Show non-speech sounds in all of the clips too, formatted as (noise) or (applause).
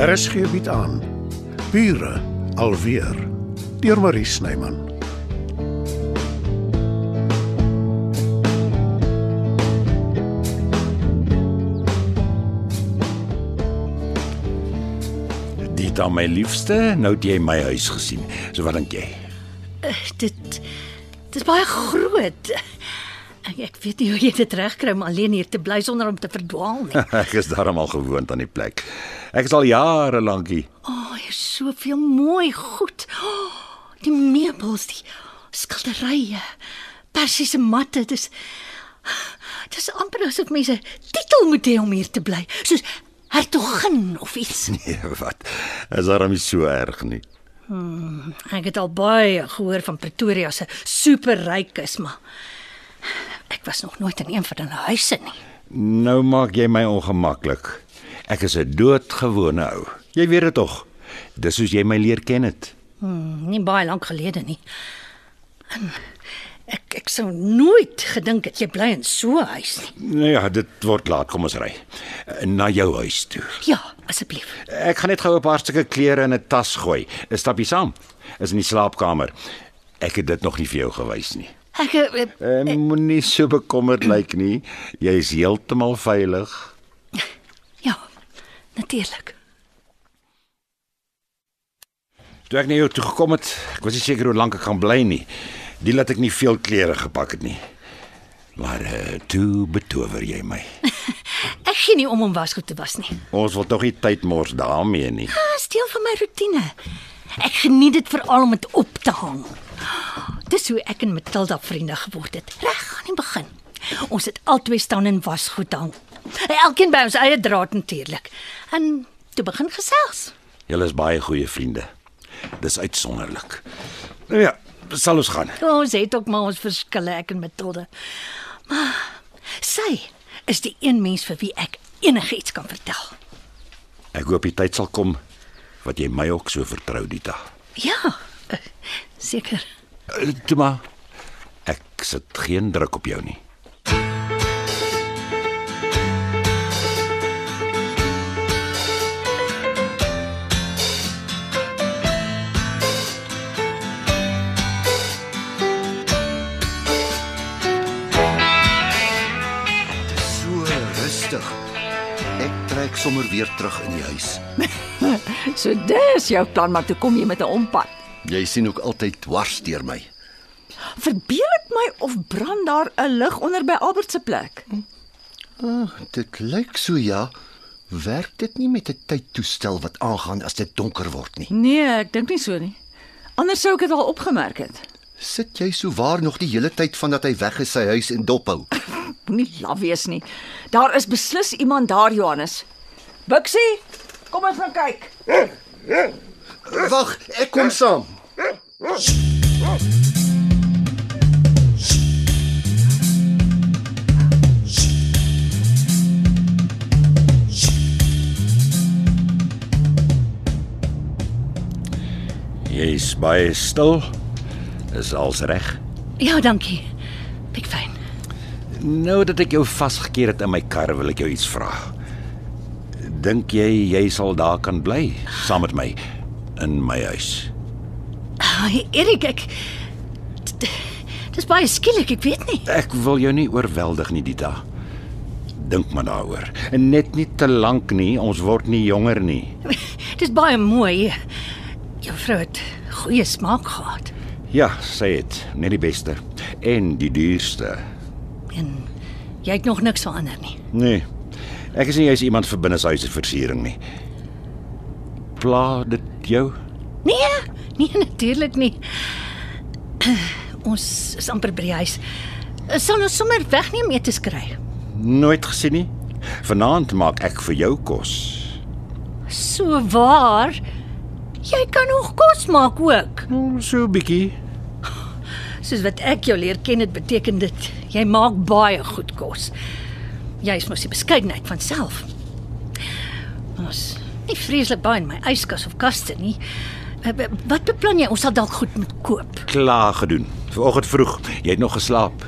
RSG bied aan Bure alweer deur Marie Snyman. Dit aan my liefste, nou het jy my huis gesien. So wat dink jy? Dit dis baie groot. Ek, weet nie hoe jy dit regkry om alleen hier te bly sonder om te verdwaal nie. (laughs) Ek is darm al gewoond aan die plek. Ek is al jare lank hier. O, oh, hier is soveel mooi goed. Oh, die meubels, die skilderye, persiese matte, dis dis amper asof mense titel moet hê om hier te bly, soos hertogin of iets. (laughs) Nee, wat? Is daarom nie so erg nie. Ek het al baie gehoor van Pretoria se superrykes, maar ek was nog nooit in een van hulle huise nie. Nou maak jy my ongemaklik. Ek is 'n doodgewone ou. Jy weet dit tog. Dis soos jy my leer ken het. Hmm, nie baie lank gelede nie. En ek ek sou nooit gedink het jy bly in so 'n huis nie. Nou ja, dit word laat. Kom ons ry. Na jou huis toe. Ja, asseblief. Ek gaan net gou 'n paar stukke klere in 'n tas gooi. Stap jy saam? Is in die slaapkamer. Ek het dit nog nie vir jou gewys nie. Ek eh, Ek moenie so bekommerd lyk nie. Jy is heeltemal veilig. ja, natuurlik. Toe ek na jou toe gekom het, ek was nie seker hoe lank ek gaan bly nie. Die laat ek nie veel klere gepak het nie. Maar uh, toe betower jy my. (laughs) Ek gee nie om om wasgoed te was nie. Ons wil tog nie tyd mors daarmee nie. Dit is deel van my roetine. Ek geniet dit veral om dit op te hang. Dis hoe ek en Matilda vriende geword het. Reg aan die begin. Ons het albei staan en wasgoed hang. Elkeen by ons eie draad natuurlik. En toe begin gesels. Julle is baie goeie vriende. Dis uitsonderlik. Nou ja, sal ons gaan. Ons het ook maar ons verskille ek en Matilda. Maar sy is die een mens vir wie ek enigiets kan vertel. Ek hoop die tyd sal kom wat jy my ook so vertrou, Dita. Ja, eh, seker. Uh, Toe maar. Ek sit geen druk op jou nie. So rustig. Ek trek sommer weer terug in die huis. (laughs) So dis jou plan, maar toe kom jy met 'n ompad. Jy sien ook altyd dwars deur my. Verbeel dit my of brand daar 'n lig onder by Albert se plek? Ah, dit lyk so ja. Werk dit nie met 'n tydtoestel wat aangaan as dit donker word nie? Nee, ek dink nie so nie. Anders sou ek dit al opgemerk het. Sit jy so waar nog die hele tyd vandat hy weg is sy huis in dophou? (laughs) Moenie laf wees nie. Daar is beslis iemand daar, Johannes. Bixie, kom ons gaan kyk. Wag, ek kom saam. Jy's baie stil. Is als reg. Ja, dankie. Pik fyn. Nou dat ek jou vasgekeer het in my kar, wil ek jou iets vra. Dink jy jy sal daar kan bly saam met my in my huis? Ai, Erik, ek Dis baie skielik, ek weet nie. Ek wil jou nie oorweldig nie, Dita. Dink maar daaroor. En net nie te lank nie, ons word nie jonger nie. (laughs) Dis baie mooi. Jou vrou het goeie smaak gehad. Ja, sê dit, net die beste en die duurste. En jy het nog niks verander nie. Nee. Ek is nie jy's iemand vir binneshuise versiering nie. Pla dit jou? Nee, nee natuurlik nie. Ons is amper by die huis. Sal ons sommer wegneem eet te skry. Nooit gesien nie. Vanaand maak ek vir jou kos. So waar. Jy kan nog kos maak ook. Nou, so 'n bietjie. Soos wat ek jou leer ken, dit beteken dit jy maak baie goed kos. Jy is mos die beskeidenheid van self. Ons nie vreeslik baie in my yskas of kaste nie. Eh, eh, Wat beplan jy? Ons sal dalk goed moet koop. Klaar gedoen. Vanoggend vroeg. Jy het nog geslaap.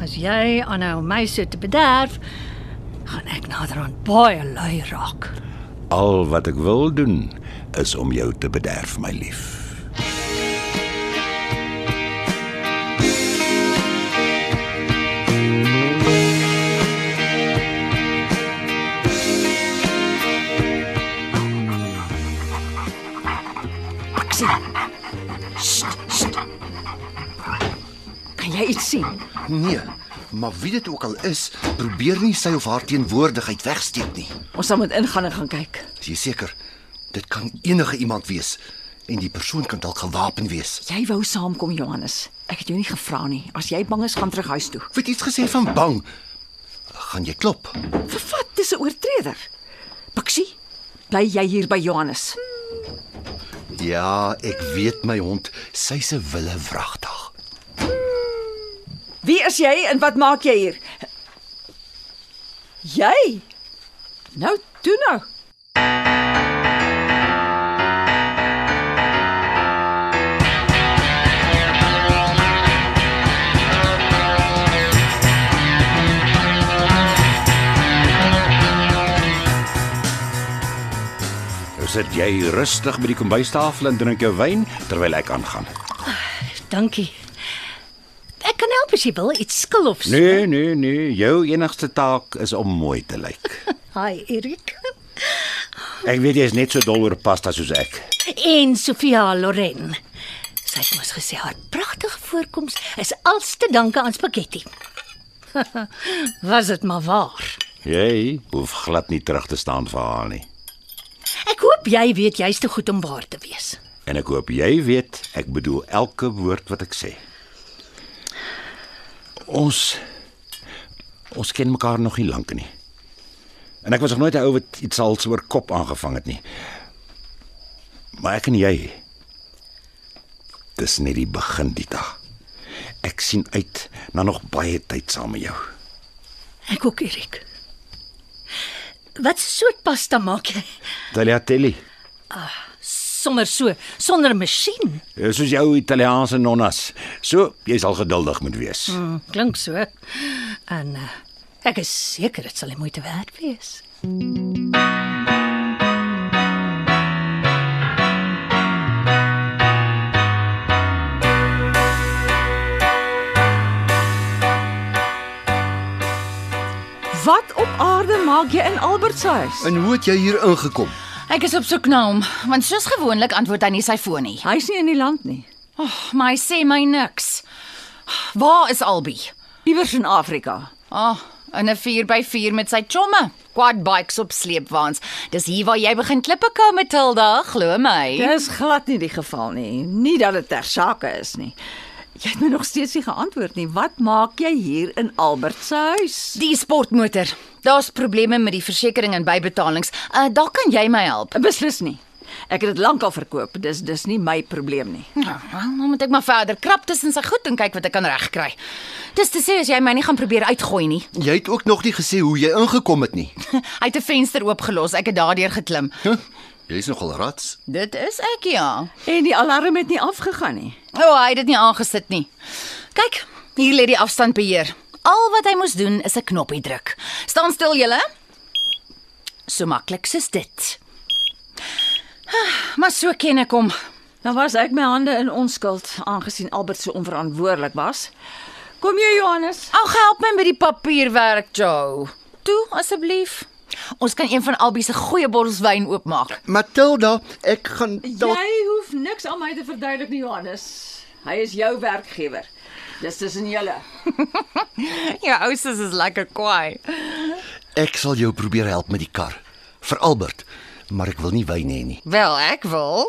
As jy aanhou my so te bederf, gaan ek naderhand baie lui raak. Al wat ek wil doen is om jou te bederf, my lief. Jy iets sien? Nee, maar wie dit ook al is, probeer nie sy of haar teenwoordigheid wegsteek nie. Ons sal moet ingaan en gaan kyk. Is jy seker? Dit kan enige iemand wees en die persoon kan dalk gewapen wees. Jy wou saamkom, Johannes. Ek het jou nie gevra nie. As jy bang is, gaan terug huis toe. Het iets gesê van bang. Gaan jy klop? Vir wat? Dis 'n oortreder. Bixie, bly jy hier by Johannes? Ja, ek weet my hond, sy's 'n wille vragtig. Wie is jy en wat maak jy hier? Jy? Nou, toe nou. Nou sit jy rustig by die kombuistafel en drink jou wyn terwyl ek aangaan. Dankie. Kan help as jy wil, iets skil of so. Nee, nee, nee, jou enigste taak is om mooi te lyk. (laughs) Hi, Erik. Ek weet jy is net so dol oor pasta soos ek. En Sofia Loren. Sy het mos gesê haar pragtige voorkoms is als te danke aan spaghetti. (laughs) Was dit maar waar. Jy hoef glad nie terug te staan vir haar nie. Ek hoop jy weet jy's te goed om waar te wees. En ek hoop jy weet ek bedoel elke woord wat ek sê. Ons ons ken mekaar nog nie lank nie. En ek was nog nooit 'n ou wat iets als oor kop aangevang het nie. Maar ek en jy dis net die begin die dag. Ek sien uit na nog baie tyd saam met jou. Ek ook, Erik. Wat soort pasta maak jy? Tagliatelle. Sommer so, sonder 'n masjien. Eh, Soos jou Italiaanse nonnas. So, jy sal geduldig moet wees. Hmm, klink so. En uh, ek is seker dit sal die moeite werd wees. Wat op aarde maak jy in Albert se huis? En hoe het jy hier ingekom? Ek is op soek na hom, want soos gewoonlik antwoord hy nie sy foon nie. Hy's nie in die land nie. Oh, maar hy sê my niks. Waar is Albi? Iewers in Afrika. Ah, oh, in 'n 4x4 met sy chomme. Quad bikes op sleepwaens. Dis hier waar jy begin klippe kou Matilda, glo my. Dis glad nie die geval nie. Nie dat dit ter sake is nie. Jy het my nog steeds nie geantwoord nie. Wat maak jy hier in Albert se huis? Die sportmotor. Daar's probleme met die versekerings en bybetalings. Uh daar kan jy my help. Beslis nie. Ek het dit lankal verkoop. Dis dis nie my probleem nie. Nou, dan moet ek maar verder krap tussen sy goed en kyk wat ek kan regkry. Dis te sê as jy my nie gaan probeer uitgooi nie. (laughs) Jy het ook nog nie gesê hoe jy ingekom het nie. Hy het 'n venster oopgelos. Ek het daardeur geklim. Huh? Jy's nogal rats. Dit is ek ja. En die alarm het nie afgegaan nie. O, oh, hy het dit nie aangesit nie. Kyk, hier lê die afstandbeheer. Al wat hy moes doen is 'n knoppie druk. Staan stil julle. So maklik soos dit. Ah, Maar so ken ek hom. Dan was ek my hande in onskuld aangesien Albert so onverantwoordelik was. Kom jy Johannes? Ag, help my met die papierwerk, Joe. Toe asseblief. Ons kan een van Albie se goeie bottels wyn oopmaak. Matilda, ek gaan dalk Jy hoef niks aan my te verduidelik nie Johannes. Hy is jou werkgewer. Dis tussen julle. (laughs) Ja, ousus is lekker kwaai. Ek sal jou probeer help met die kar vir Albert, maar ek wil nie wyn hê nie. Wel, ek wil.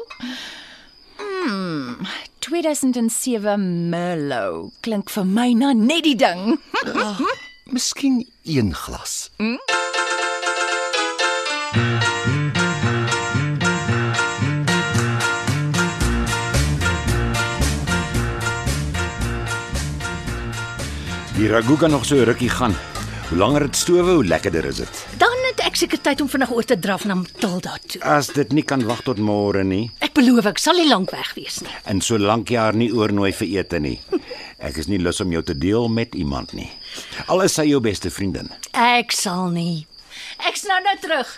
Hmm, 2007 Merlot klink vir my na net die ding. (laughs) Miskien een glas. Die ragu kan nog so rukkie gaan. Hoe langer dit stowe, hoe lekkerder is dit. Dan het ek seker tyd om vinnig oor te draf na Matilda toe. As dit nie kan wag tot môre nie. Ek beloof ek sal nie lank weg wees nie. En solank jy haar nie oornooi vir ete nie. (laughs) Ek is nie lus om jou te deel met iemand nie. Al is sy jou beste vriendin. Ek sal nie. Ek's nou nou terug.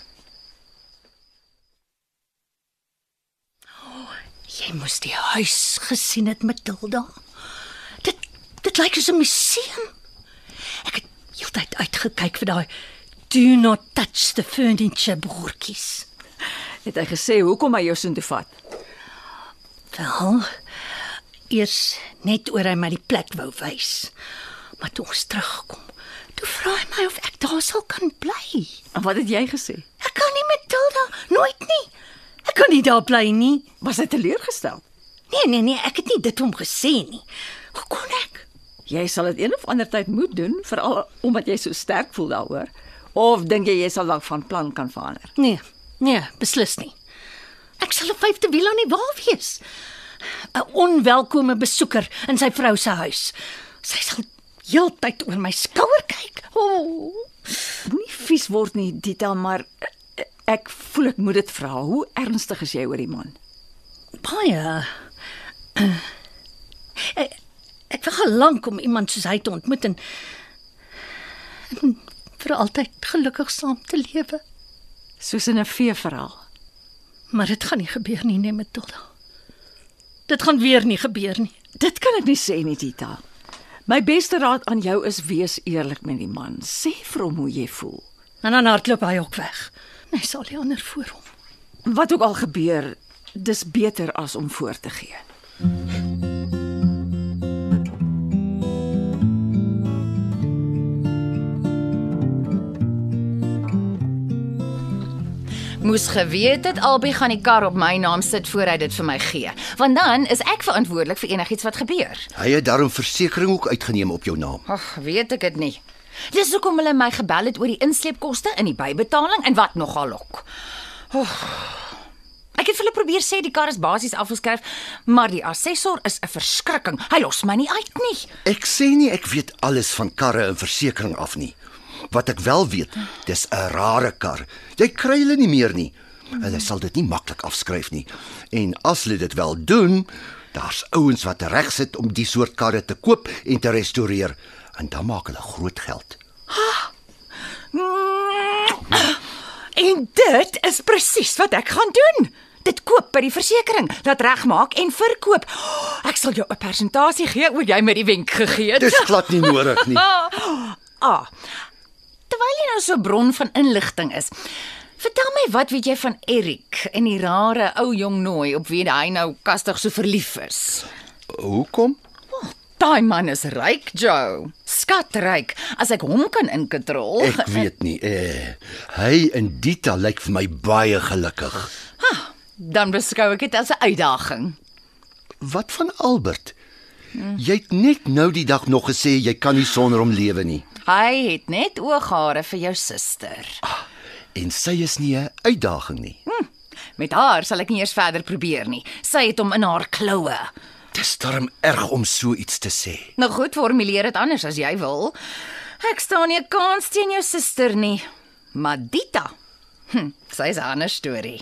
Oh, jy moes die huis gesien het, Matilda. Dit dit lyk soos 'n museum. Heeltyd uitgekyk vir daai do not touch the furniture bordjies. Het hy gesê hoekom hy jou soontoe vat? Wel, eers net oor hy my die plek wou wys. Maar toe ons terugkom, toe vra hy my of ek daar sal kan bly. En wat het jy gesê? Ek kan nie Matilda, nooit nie. Ek kan nie daar bly nie. Was hy teleurgestel? Nee, nee, nee, ek het nie dit hom gesê nie. Jy sal dit een of ander tyd moet doen, veral omdat jy so sterk voel daaroor. Of dink jy jy sal dalk van plan kan verander? Nee, nee, beslis nie. Ek sal op vyfde wiel aan die wa wees. 'n Onwelkome besoeker in sy vrou se huis. Sy sal heeltyd oor my skouer kyk. O, oh. Moenie vies word nie, Dita, maar ek voel ek moet dit vra. Hoe ernstig is jy oor die man? baie. Uh, wag al lank om iemand soos hy te ontmoet en, en vir altyd gelukkig saam te lewe. Soos in 'n feeverhaal. Maar dit gaan nie gebeur nie, nee Matilda. Dit gaan weer nie gebeur nie. Dit kan ek nie sê nie, Dita. My beste raad aan jou is wees eerlik met die man. Sê vir hom hoe jy voel. En dan hardloop hy ook weg. Hy sal nie ander voor hom. Wat ook al gebeur, dis beter as om voor te gee. Moes geweet het albei gaan die kar op my naam sit voor hy dit vir my gee. Want dan is ek verantwoordelik vir enigiets wat gebeur. Hy het daarom versekerings ook uitgeneem op jou naam. Ag, weet ek dit nie. Dis hoekom hulle my gebel het oor die insleepkoste en die bybetaling en wat nogal ook. Oh. Ek het vir hulle probeer sê die kar is basies afgeskryf, maar die assessor is 'n verskrikking. Hy los my nie uit nie. Ek sê nie ek weet alles van karre en versekerings af nie. Wat ek wel weet, dis 'n rare kar. Jy kry hulle nie meer nie. Hulle sal dit nie maklik afskryf nie. En as hulle dit wel doen, daar's ouens wat reg sit om die soort karre te koop en te restoreer en dan maak hulle groot geld. En dit is presies wat ek gaan doen. Dit koop by die versekerings, laat regmaak en verkoop. Ek sal jou 'n persentasie gee oor jy my die wenk gegee het. Dis glad nie nodig nie. (laughs) Ah. Terwyl jy nou so 'n bron van inligting is, vertel my wat weet jy van Erik en die rare ou jong nooi op wie hy nou kastig so verlief is? Hoekom? Daai man is ryk, Joe. Skatryk. As ek hom kan inkontrol. Ek weet nie. Eh, hy en Dita lyk vir my baie gelukkig. Dan beskou ek dit as 'n uitdaging. Wat van Albert? Jy het net nou die dag nog gesê jy kan nie sonder hom lewe nie. Hy het net ooghare vir jou suster. En sy is nie 'n uitdaging nie. Met haar sal ek nie eers verder probeer nie. Sy het hom in haar kloue. Dis darm erg om so iets te sê. Nou goed, formuleer dit anders as jy wil. Ek staan nie 'n kans teen jou suster nie. Maar Dita. Hm, sy is 'n ander storie.